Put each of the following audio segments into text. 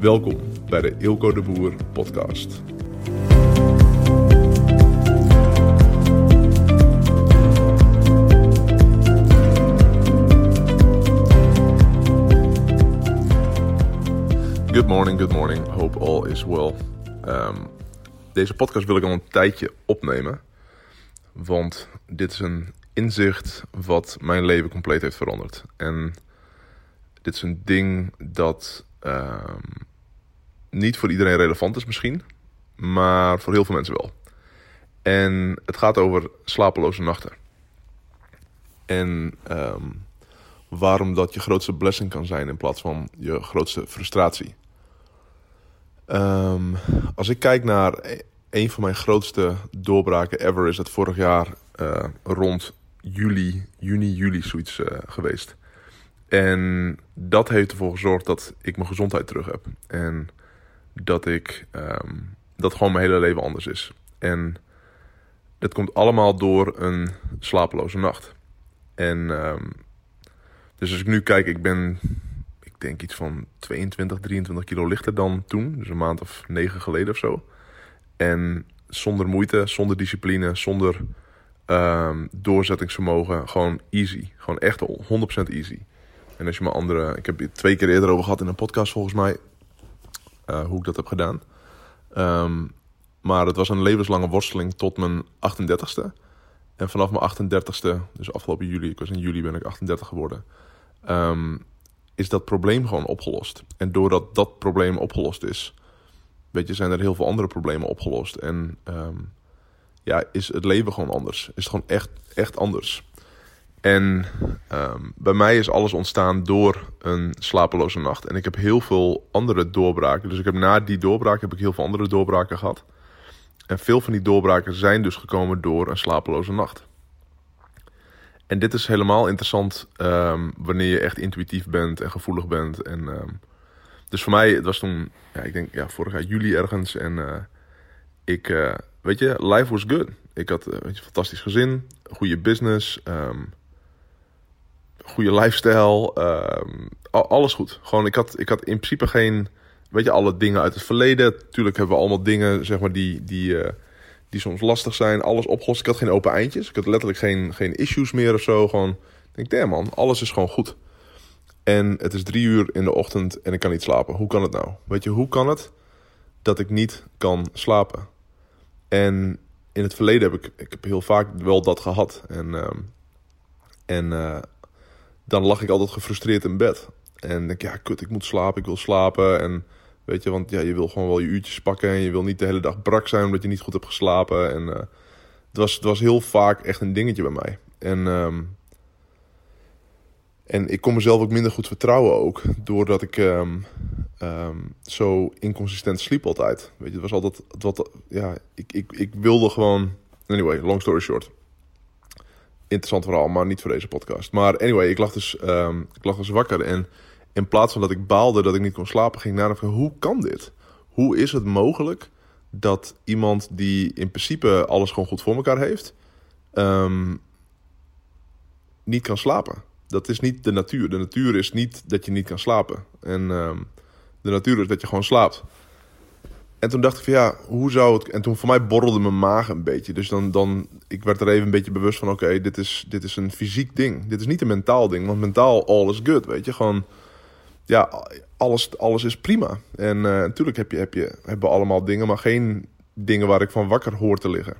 Welkom bij de Ilko de Boer podcast. Good morning, good morning. Hope all is well. Ehm, deze podcast wil ik al een tijdje opnemen. Want dit is een inzicht wat mijn leven compleet heeft veranderd. En dit is een ding dat ehm, niet voor iedereen relevant is misschien, maar voor heel veel mensen wel. En het gaat over slapeloze nachten. En ehm, waarom dat je grootste blessing kan zijn in plaats van je grootste frustratie. Ehm, als ik kijk naar e- een van mijn grootste doorbraken ever, is het vorig jaar uh, rond juli, juni, juli zoiets uh, geweest. En dat heeft ervoor gezorgd dat ik mijn gezondheid terug heb. En dat ik um, dat gewoon mijn hele leven anders is. En dat komt allemaal door een slapeloze nacht. En um, dus als ik nu kijk, ik ben, ik denk iets van 22, 23 kilo lichter dan toen. Dus een maand of negen geleden of zo. En zonder moeite, zonder discipline, zonder um, doorzettingsvermogen. Gewoon easy. Gewoon echt 100% easy. En als je mijn andere... Ik heb het twee keer eerder over gehad in een podcast volgens mij. Uh, hoe ik dat heb gedaan. Um, maar het was een levenslange worsteling tot mijn 38ste. En vanaf mijn 38ste, dus afgelopen juli, ik was in juli ben ik 38 geworden. Um, is dat probleem gewoon opgelost. En doordat dat probleem opgelost is, weet je, zijn er heel veel andere problemen opgelost. En um, ja, is het leven gewoon anders. Is het gewoon echt, echt anders. En um, bij mij is alles ontstaan door een slapeloze nacht. En ik heb heel veel andere doorbraken. Dus ik heb na die doorbraak heb ik heel veel andere doorbraken gehad. En veel van die doorbraken zijn dus gekomen door een slapeloze nacht. En dit is helemaal interessant um, wanneer je echt intuïtief bent en gevoelig bent. En, um, dus voor mij, het was toen, ja, ik denk ja, vorig jaar juli ergens. En uh, ik, uh, weet je, life was good. Ik had uh, weet je, een fantastisch gezin, goede business, um, goede lifestyle, alles goed. Gewoon, ik had, ik had in principe geen, weet je, alle dingen uit het verleden. Tuurlijk hebben we allemaal dingen, zeg maar, die, die die soms lastig zijn, alles opgelost. Ik had geen open eindjes. Ik had letterlijk geen, geen issues meer of zo. Gewoon, ik denk, damn man, alles is gewoon goed. En het is drie uur in de ochtend en ik kan niet slapen. Hoe kan het nou? Weet je, hoe kan het dat ik niet kan slapen? En in het verleden heb ik, ik heb heel vaak wel dat gehad. En, uh, en uh, dan lag ik altijd gefrustreerd in bed. En denk, ja, kut, ik moet slapen, ik wil slapen. En Weet je, want ja, je wil gewoon wel je uurtjes pakken en je wil niet de hele dag brak zijn omdat je niet goed hebt geslapen. En uh, het, was, het was heel vaak echt een dingetje bij mij. En, um, en ik kon mezelf ook minder goed vertrouwen ook, doordat ik um, um, zo inconsistent sliep altijd. Weet je, het was altijd, wat, ja, ik, ik, ik wilde gewoon, anyway, long story short. Interessant verhaal, maar niet voor deze podcast. Maar anyway, ik lag dus, ik lag dus wakker en in plaats van dat ik baalde dat ik niet kon slapen, ging ik van hoe kan dit? Hoe is het mogelijk dat iemand die in principe alles gewoon goed voor elkaar heeft, um, niet kan slapen? Dat is niet de natuur. De natuur is niet dat je niet kan slapen. En um, de natuur is dat je gewoon slaapt. En toen dacht ik van ja, hoe zou het... En toen voor mij borrelde mijn maag een beetje. Dus dan, dan ik werd er even een beetje bewust van... oké, dit, is, dit is een fysiek ding. Dit is niet een mentaal ding. Want mentaal, all is good, weet je. Gewoon ja, alles, alles is prima. En uh, natuurlijk heb je, heb je, hebben allemaal dingen, maar geen dingen waar ik van wakker hoor te liggen.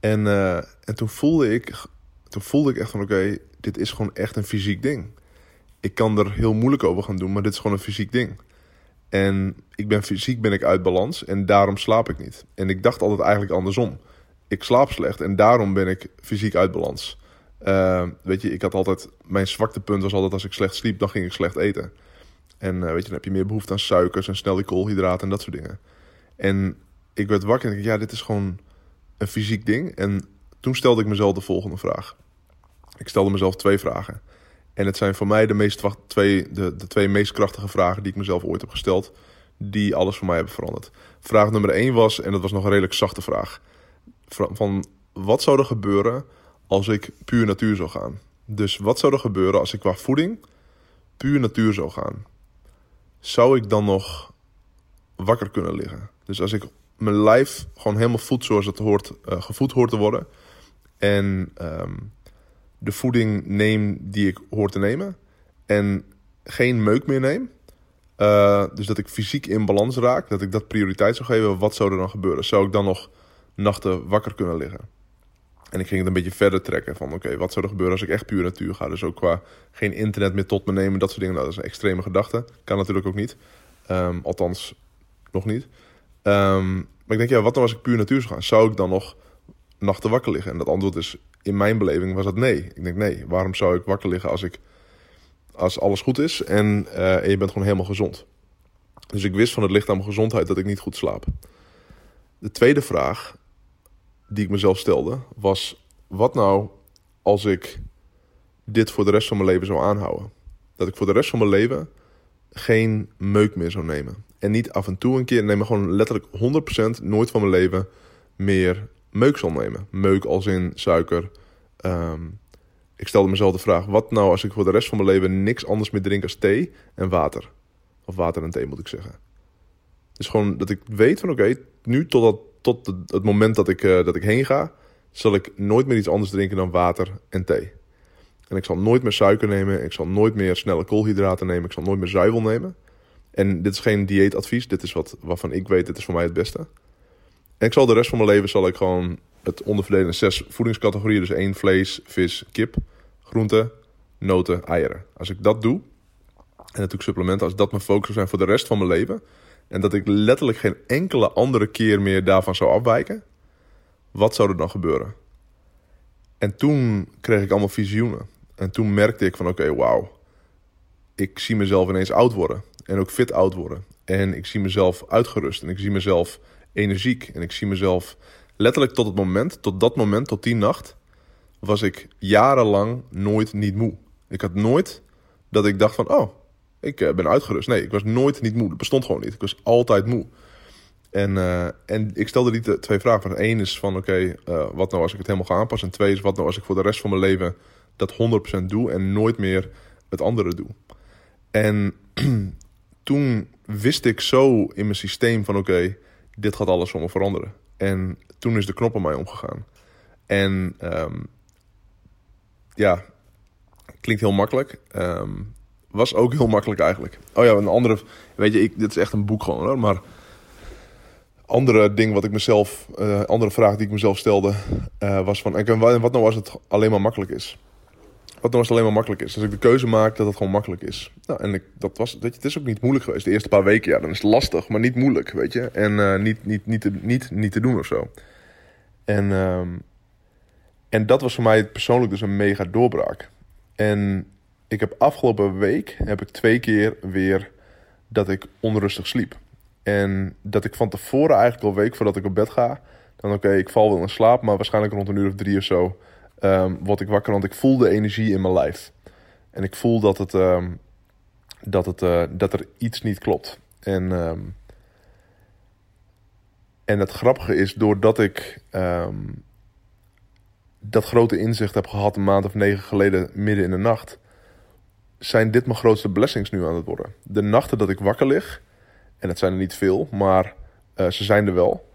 En, uh, en toen, voelde ik, toen voelde ik echt van oké, dit is gewoon echt een fysiek ding. Ik kan er heel moeilijk over gaan doen, maar dit is gewoon een fysiek ding. En ik ben fysiek ben ik uit balans en daarom slaap ik niet. En ik dacht altijd eigenlijk andersom. Ik slaap slecht en daarom ben ik fysiek uit balans. Uh, weet je, ik had altijd, mijn zwaktepunt was altijd als ik slecht sliep, dan ging ik slecht eten. En uh, weet je, dan heb je meer behoefte aan suikers en snel die koolhydraten en dat soort dingen. En ik werd wakker en ik ja, dit is gewoon een fysiek ding. En toen stelde ik mezelf de volgende vraag. Ik stelde mezelf twee vragen. En het zijn voor mij de, meest, twee, de, de twee meest krachtige vragen die ik mezelf ooit heb gesteld. Die alles voor mij hebben veranderd. Vraag nummer één was, en dat was nog een redelijk zachte vraag. Van wat zou er gebeuren als ik puur natuur zou gaan. Dus wat zou er gebeuren als ik qua voeding puur natuur zou gaan? zou ik dan nog wakker kunnen liggen? Dus als ik mijn lijf gewoon helemaal voed zoals het hoort, uh, gevoed hoort te worden. En ehm, de voeding neem die ik hoor te nemen. En geen meuk meer neem. Uh, dus dat ik fysiek in balans raak. Dat ik dat prioriteit zou geven. Wat zou er dan gebeuren? Zou ik dan nog nachten wakker kunnen liggen? En ik ging het een beetje verder trekken van oké, wat zou er gebeuren als ik echt puur natuur ga? Dus ook qua geen internet meer tot me nemen, dat soort dingen. Nou, dat is een extreme gedachte. Kan natuurlijk ook niet. Um, althans, nog niet. Um, maar ik denk, ja, wat nou als ik puur natuur zou gaan? Zou ik dan nog nachten wakker liggen? En dat antwoord is, in mijn beleving was dat nee. Ik denk, nee, waarom zou ik wakker liggen als, ik, als alles goed is en, en je bent gewoon helemaal gezond? Dus ik wist van het mijn gezondheid dat ik niet goed slaap. De tweede vraag die ik mezelf stelde was: wat nou als ik dit voor de rest van mijn leven zou aanhouden? Dat ik voor de rest van mijn leven geen meuk meer zou nemen. En niet af en toe een keer, nee, maar gewoon letterlijk 100% nooit van mijn leven meer meuk zal nemen. Meuk als in suiker. Um, ik stelde mezelf de vraag: wat nou als ik voor de rest van mijn leven niks anders meer drink als thee en water? Of water en thee moet ik zeggen. Dus gewoon dat ik weet van oké, nu totdat tot het moment dat ik, uh, dat ik heen ga, zal ik nooit meer iets anders drinken dan water en thee. En ik zal nooit meer suiker nemen. Ik zal nooit meer snelle koolhydraten nemen. Ik zal nooit meer zuivel nemen. En dit is geen dieetadvies. Dit is wat waarvan ik weet, dit is voor mij het beste. En ik zal de rest van mijn leven zal ik gewoon het onderverdelen in zes voedingscategorieën. Dus één vlees, vis, kip, groenten, noten, eieren. Als ik dat doe, en natuurlijk supplementen, als dat mijn focus zou zijn voor de rest van mijn leven, en dat ik letterlijk geen enkele andere keer meer daarvan zou afwijken, wat zou er dan gebeuren? En toen kreeg ik allemaal visioenen. En toen merkte ik van oké, okay, wauw. Ik zie mezelf ineens oud worden. En ook fit oud worden. En ik zie mezelf uitgerust. En ik zie mezelf energiek. En ik zie mezelf letterlijk tot het moment, tot dat moment, tot die nacht, was ik jarenlang nooit niet moe. Ik had nooit dat ik dacht van, oh, ik eh, ben uitgerust. Nee, ik was nooit niet moe. Dat bestond gewoon niet. Ik was altijd moe. En, uh, en ik stelde die twee vragen. Van één is van oké, uh, wat nou als ik het helemaal ga aanpassen? En twee is wat nou als ik voor de rest van mijn leven dat 100% doe en nooit meer het andere doe? En toen wist ik zo in mijn systeem van oké, dit gaat alles me veranderen. En toen is de knop aan mij omgegaan. En um, ja, klinkt heel makkelijk. Um, was ook heel makkelijk eigenlijk. Oh ja, een andere, weet je, ik, dit is echt een boek gewoon hoor, maar andere ding wat ik mezelf, uh, andere vraag die ik mezelf stelde, uh, was van, en wat nou als het alleen maar makkelijk is? Wat als het alleen maar makkelijk is? Als ik de keuze maak dat het gewoon makkelijk is. Nou, en ik, dat was, weet het is ook niet moeilijk geweest. De eerste paar weken, ja, dan is het lastig, maar niet moeilijk, weet je. En uh, niet, niet, niet, te, niet, niet te doen of zo. En, um, en dat was voor mij persoonlijk dus een mega doorbraak. En ik heb afgelopen week heb ik twee keer weer dat ik onrustig sliep. En dat ik van tevoren eigenlijk al week voordat ik op bed ga, dan oké, ik val wel in slaap, maar waarschijnlijk rond een uur of drie of zo um, word ik wakker, want ik voel de energie in mijn lijf. En ik voel dat het, um, dat, het uh, dat er iets niet klopt. En, um, en het grappige is, doordat ik dat grote inzicht heb gehad een maand of negen geleden midden in de nacht, zijn dit mijn grootste blessings nu aan het worden. De nachten dat ik wakker lig, en het zijn er niet veel, maar uh, ze zijn er wel.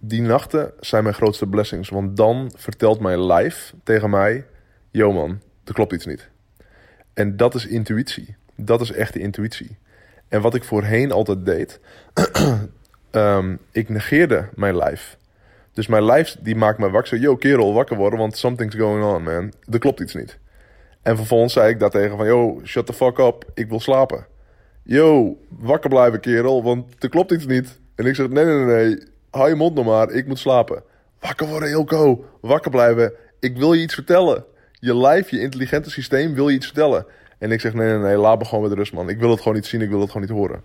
Die nachten zijn mijn grootste blessings, want dan vertelt mijn lijf tegen mij: Yo man, er klopt iets niet. En dat is intuïtie. Dat is echte intuïtie. En wat ik voorheen altijd deed, um, ik negeerde mijn lijf. Dus mijn lijf die maakt me wakker. Yo kerel, wakker worden, want something's going on man. Er klopt iets niet. En vervolgens zei ik daartegen van, yo, shut the fuck up, ik wil slapen. Yo, wakker blijven kerel, want er klopt iets niet. En ik zeg, nee, nee, nee, nee, hou je mond nog maar, ik moet slapen. Wakker worden, Ilko, wakker blijven, ik wil je iets vertellen. Je lijf, je intelligente systeem wil je iets vertellen. En ik zeg, nee, nee, nee, laat me gewoon met rust, man. Ik wil het gewoon niet zien, ik wil het gewoon niet horen.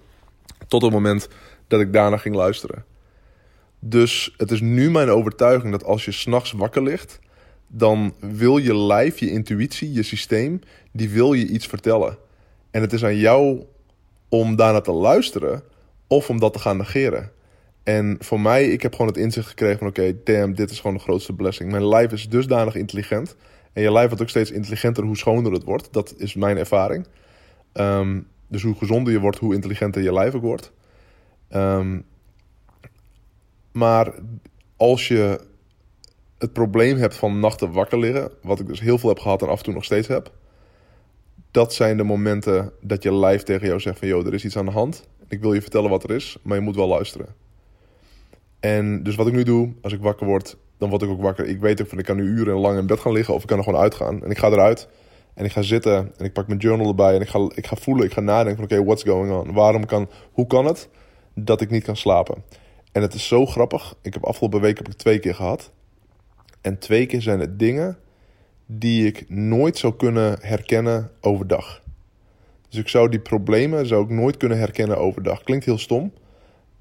Tot het moment dat ik daarna ging luisteren. Dus het is nu mijn overtuiging dat als je s'nachts wakker ligt dan wil je lijf, je intuïtie, je systeem, die wil je iets vertellen. En het is aan jou om daarna te luisteren of om dat te gaan negeren. En voor mij, ik heb gewoon het inzicht gekregen van oké, damn, dit is gewoon de grootste blessing. Mijn lijf is dusdanig intelligent. En je lijf wordt ook steeds intelligenter hoe schoner het wordt. Dat is mijn ervaring. Um, dus hoe gezonder je wordt, hoe intelligenter je lijf ook wordt. Ehm, maar als je het probleem hebt van nachten wakker liggen, wat ik dus heel veel heb gehad en af en toe nog steeds heb, dat zijn de momenten dat je lijf tegen jou zegt van, joh, er is iets aan de hand. Ik wil je vertellen wat er is, maar je moet wel luisteren. En dus wat ik nu doe, als ik wakker word, dan word ik ook wakker. Ik weet ook van, ik kan nu uren lang in bed gaan liggen of ik kan er gewoon uitgaan. En ik ga eruit en ik ga zitten en ik pak mijn journal erbij en ik ga, ik ga voelen, ik ga nadenken van, oké, what's going on? Waarom kan, hoe kan het dat ik niet kan slapen? En het is zo grappig. Ik heb afgelopen week heb ik twee keer gehad. En twee keer zijn het dingen die ik nooit zou kunnen herkennen overdag. Dus ik zou die problemen zou ik nooit kunnen herkennen overdag. Klinkt heel stom,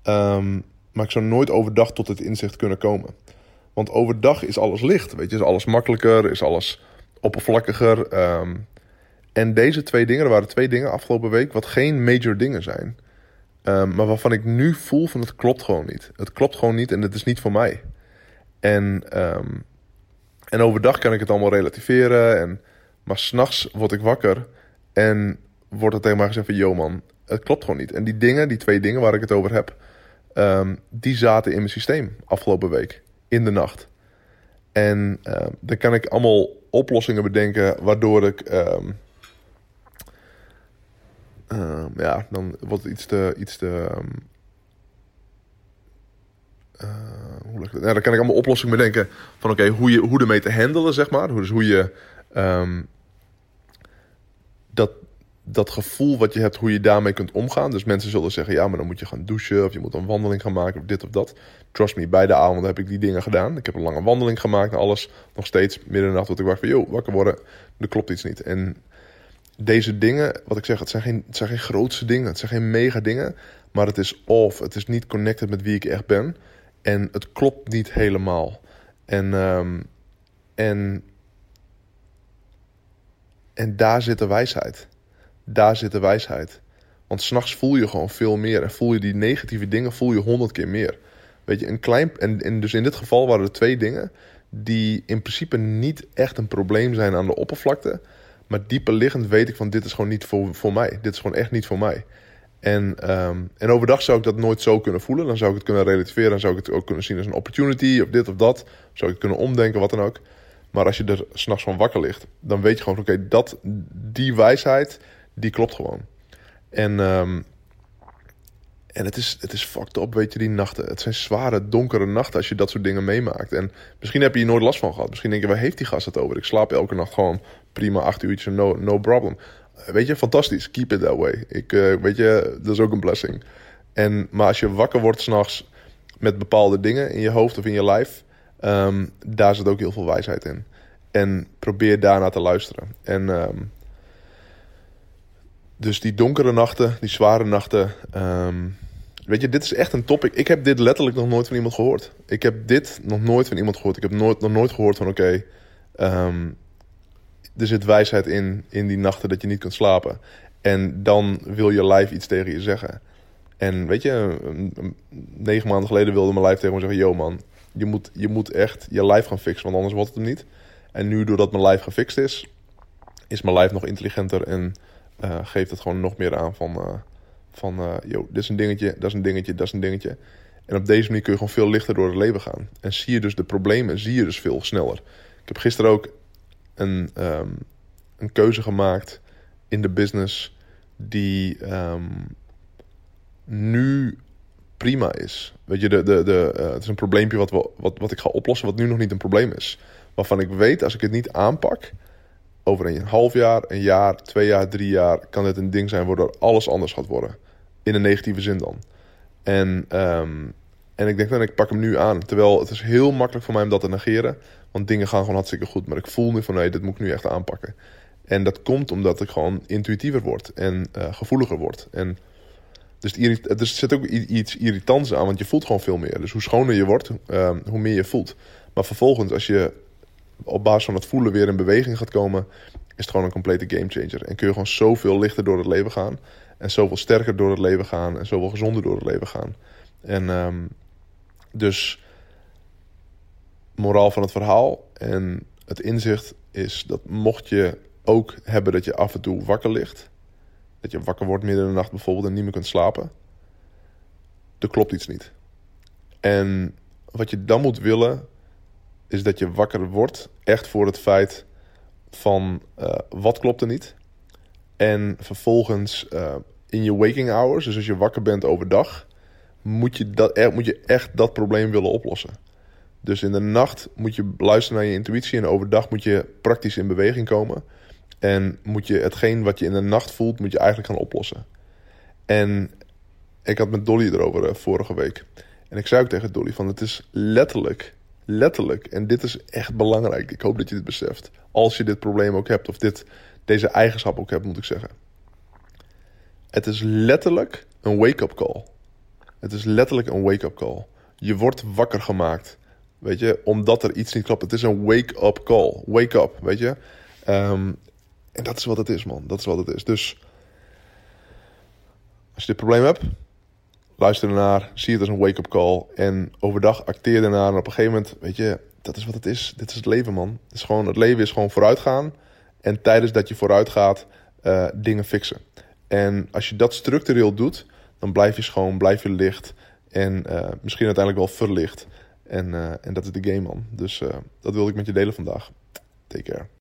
um, maar ik zou nooit overdag tot het inzicht kunnen komen. Want overdag is alles licht, weet je, is alles makkelijker, is alles oppervlakkiger. Um, en deze twee dingen, er waren twee dingen afgelopen week, wat geen major dingen zijn. Um, maar waarvan ik nu voel van het klopt gewoon niet. Het klopt gewoon niet en het is niet voor mij. En um, en overdag kan ik het allemaal relativeren. En, maar s'nachts word ik wakker en wordt het tegen mij gezegd van... Yo man, het klopt gewoon niet. En die dingen, die twee dingen waar ik het over heb... Um, die zaten in mijn systeem afgelopen week. In de nacht. En uh, dan kan ik allemaal oplossingen bedenken... waardoor ik... Um, uh, ja, dan wordt iets te... Iets te uh, hoe leg nou, dan kan ik allemaal oplossingen bedenken van oké, hoe, je, hoe ermee te handelen, zeg maar. Dus hoe je um, dat, dat gevoel wat je hebt, hoe je daarmee kunt omgaan. Dus mensen zullen zeggen, ja, maar dan moet je gaan douchen of je moet een wandeling gaan maken of dit of dat. Trust me, bij de heb ik die dingen gedaan. Ik heb een lange wandeling gemaakt en alles. Nog steeds midden in de nacht wat ik wacht van, joh, wakker worden, er klopt iets niet. En deze dingen, wat ik zeg, het zijn geen, het zijn geen grootste dingen, het zijn geen mega dingen. Maar het is off, het is niet connected met wie ik echt ben. En het klopt niet helemaal. En, um, en, en daar zit de wijsheid. Daar zit de wijsheid. Want s'nachts voel je gewoon veel meer. En voel je die negatieve dingen voel je honderd keer meer. Weet je, een klein. En, en dus in dit geval waren er twee dingen. die in principe niet echt een probleem zijn aan de oppervlakte. Maar dieper liggend weet ik van dit is gewoon niet voor, voor mij. Dit is gewoon echt niet voor mij. En, um, en overdag zou ik dat nooit zo kunnen voelen. Dan zou ik het kunnen relativeren. Dan zou ik het ook kunnen zien als een opportunity of dit of dat. Zou ik het kunnen omdenken, wat dan ook. Maar als je er s'nachts van wakker ligt, dan weet je gewoon: oké, dat die wijsheid, die klopt gewoon. En, um, en het, is, het is fucked up, weet je, die nachten. Het zijn zware, donkere nachten als je dat soort dingen meemaakt. En misschien heb je hier nooit last van gehad. Misschien denk je: waar heeft die gast het over? Ik slaap elke nacht gewoon prima acht uurtjes, no, no problem. Weet je, fantastisch. Keep it that way. Ik, uh, weet je, dat is ook een blessing. En, maar als je wakker wordt s'nachts met bepaalde dingen in je hoofd of in je lijf, um, daar zit ook heel veel wijsheid in. En probeer daarna te luisteren. En um, dus die donkere nachten, die zware nachten. Um, weet je, dit is echt een topic. Ik heb dit letterlijk nog nooit van iemand gehoord. Ik heb dit nog nooit van iemand gehoord. Ik heb nooit, nog nooit gehoord van oké. Um, er zit wijsheid in, in die nachten dat je niet kunt slapen. En dan wil je lijf iets tegen je zeggen. En weet je, negen maanden geleden wilde mijn lijf tegen me zeggen: Yo man, je moet, je moet echt je lijf gaan fixen, want anders wordt het hem niet. En nu, doordat mijn lijf gefixt is, is mijn lijf nog intelligenter en uh, geeft het gewoon nog meer aan van: uh, van uh, yo, dit is een dingetje, dat is een dingetje, dat is een dingetje. En op deze manier kun je gewoon veel lichter door het leven gaan. En zie je dus de problemen, zie je dus veel sneller. Ik heb gisteren ook een, um, een keuze gemaakt in de business die um, nu prima is. Weet je, de, de, de, het is een probleempje wat, we, wat, wat ik ga oplossen, wat nu nog niet een probleem is. Waarvan ik weet, als ik het niet aanpak, over een half jaar, een jaar, twee jaar, drie jaar, kan dit een ding zijn waardoor alles anders gaat worden. In een negatieve zin dan. En, um, en ik denk dan, ik pak hem nu aan. Terwijl het is heel makkelijk voor mij om dat te negeren. Want dingen gaan gewoon hartstikke goed. Maar ik voel nu van nee, dit moet ik nu echt aanpakken. En dat komt omdat ik gewoon intuïtiever word en uh, gevoeliger word. En dus er zit ook iets irritants aan, want je voelt gewoon veel meer. Dus hoe schoner je wordt, uh, hoe meer je voelt. Maar vervolgens, als je op basis van het voelen weer in beweging gaat komen, is het gewoon een complete gamechanger. En kun je gewoon zoveel lichter door het leven gaan. En zoveel sterker door het leven gaan. En zoveel gezonder door het leven gaan. En um, dus moraal van het verhaal en het inzicht is dat mocht je ook hebben dat je af en toe wakker ligt, dat je wakker wordt midden in de nacht bijvoorbeeld en niet meer kunt slapen. Er klopt iets niet. En wat je dan moet willen, is dat je wakker wordt echt voor het feit van uh, wat klopt er niet. En vervolgens uh, in je waking hours, dus als je wakker bent overdag, moet je, dat, moet je echt dat probleem willen oplossen. Dus in de nacht moet je luisteren naar je intuïtie en overdag moet je praktisch in beweging komen. En moet je hetgeen wat je in de nacht voelt, moet je eigenlijk gaan oplossen. En ik had met Dolly erover uh, vorige week. En ik zei ook tegen Dolly van het is letterlijk, letterlijk, en dit is echt belangrijk. Ik hoop dat je dit beseft. Als je dit probleem ook hebt, of dit, deze eigenschap ook hebt, moet ik zeggen. Het is letterlijk een wake-up call. Het is letterlijk een wake-up call. Je wordt wakker gemaakt. Weet je, omdat er iets niet klopt. Het is een wake-up call. Wake up, weet je. Um, en dat is wat het is, man. Dat is wat het is. Dus als je dit probleem hebt, luister ernaar, zie het als een wake-up call. En overdag acteer ernaar. En op een gegeven moment, weet je, dat is wat het is. Dit is het leven, man. Het, is gewoon, het leven is gewoon vooruitgaan. En tijdens dat je vooruit gaat, uh, dingen fixen. En als je dat structureel doet, dan blijf je schoon, blijf je licht. En uh, misschien uiteindelijk wel verlicht. En, uh, en dat is de game, man. Dus dat wilde ik met je delen vandaag. Take care.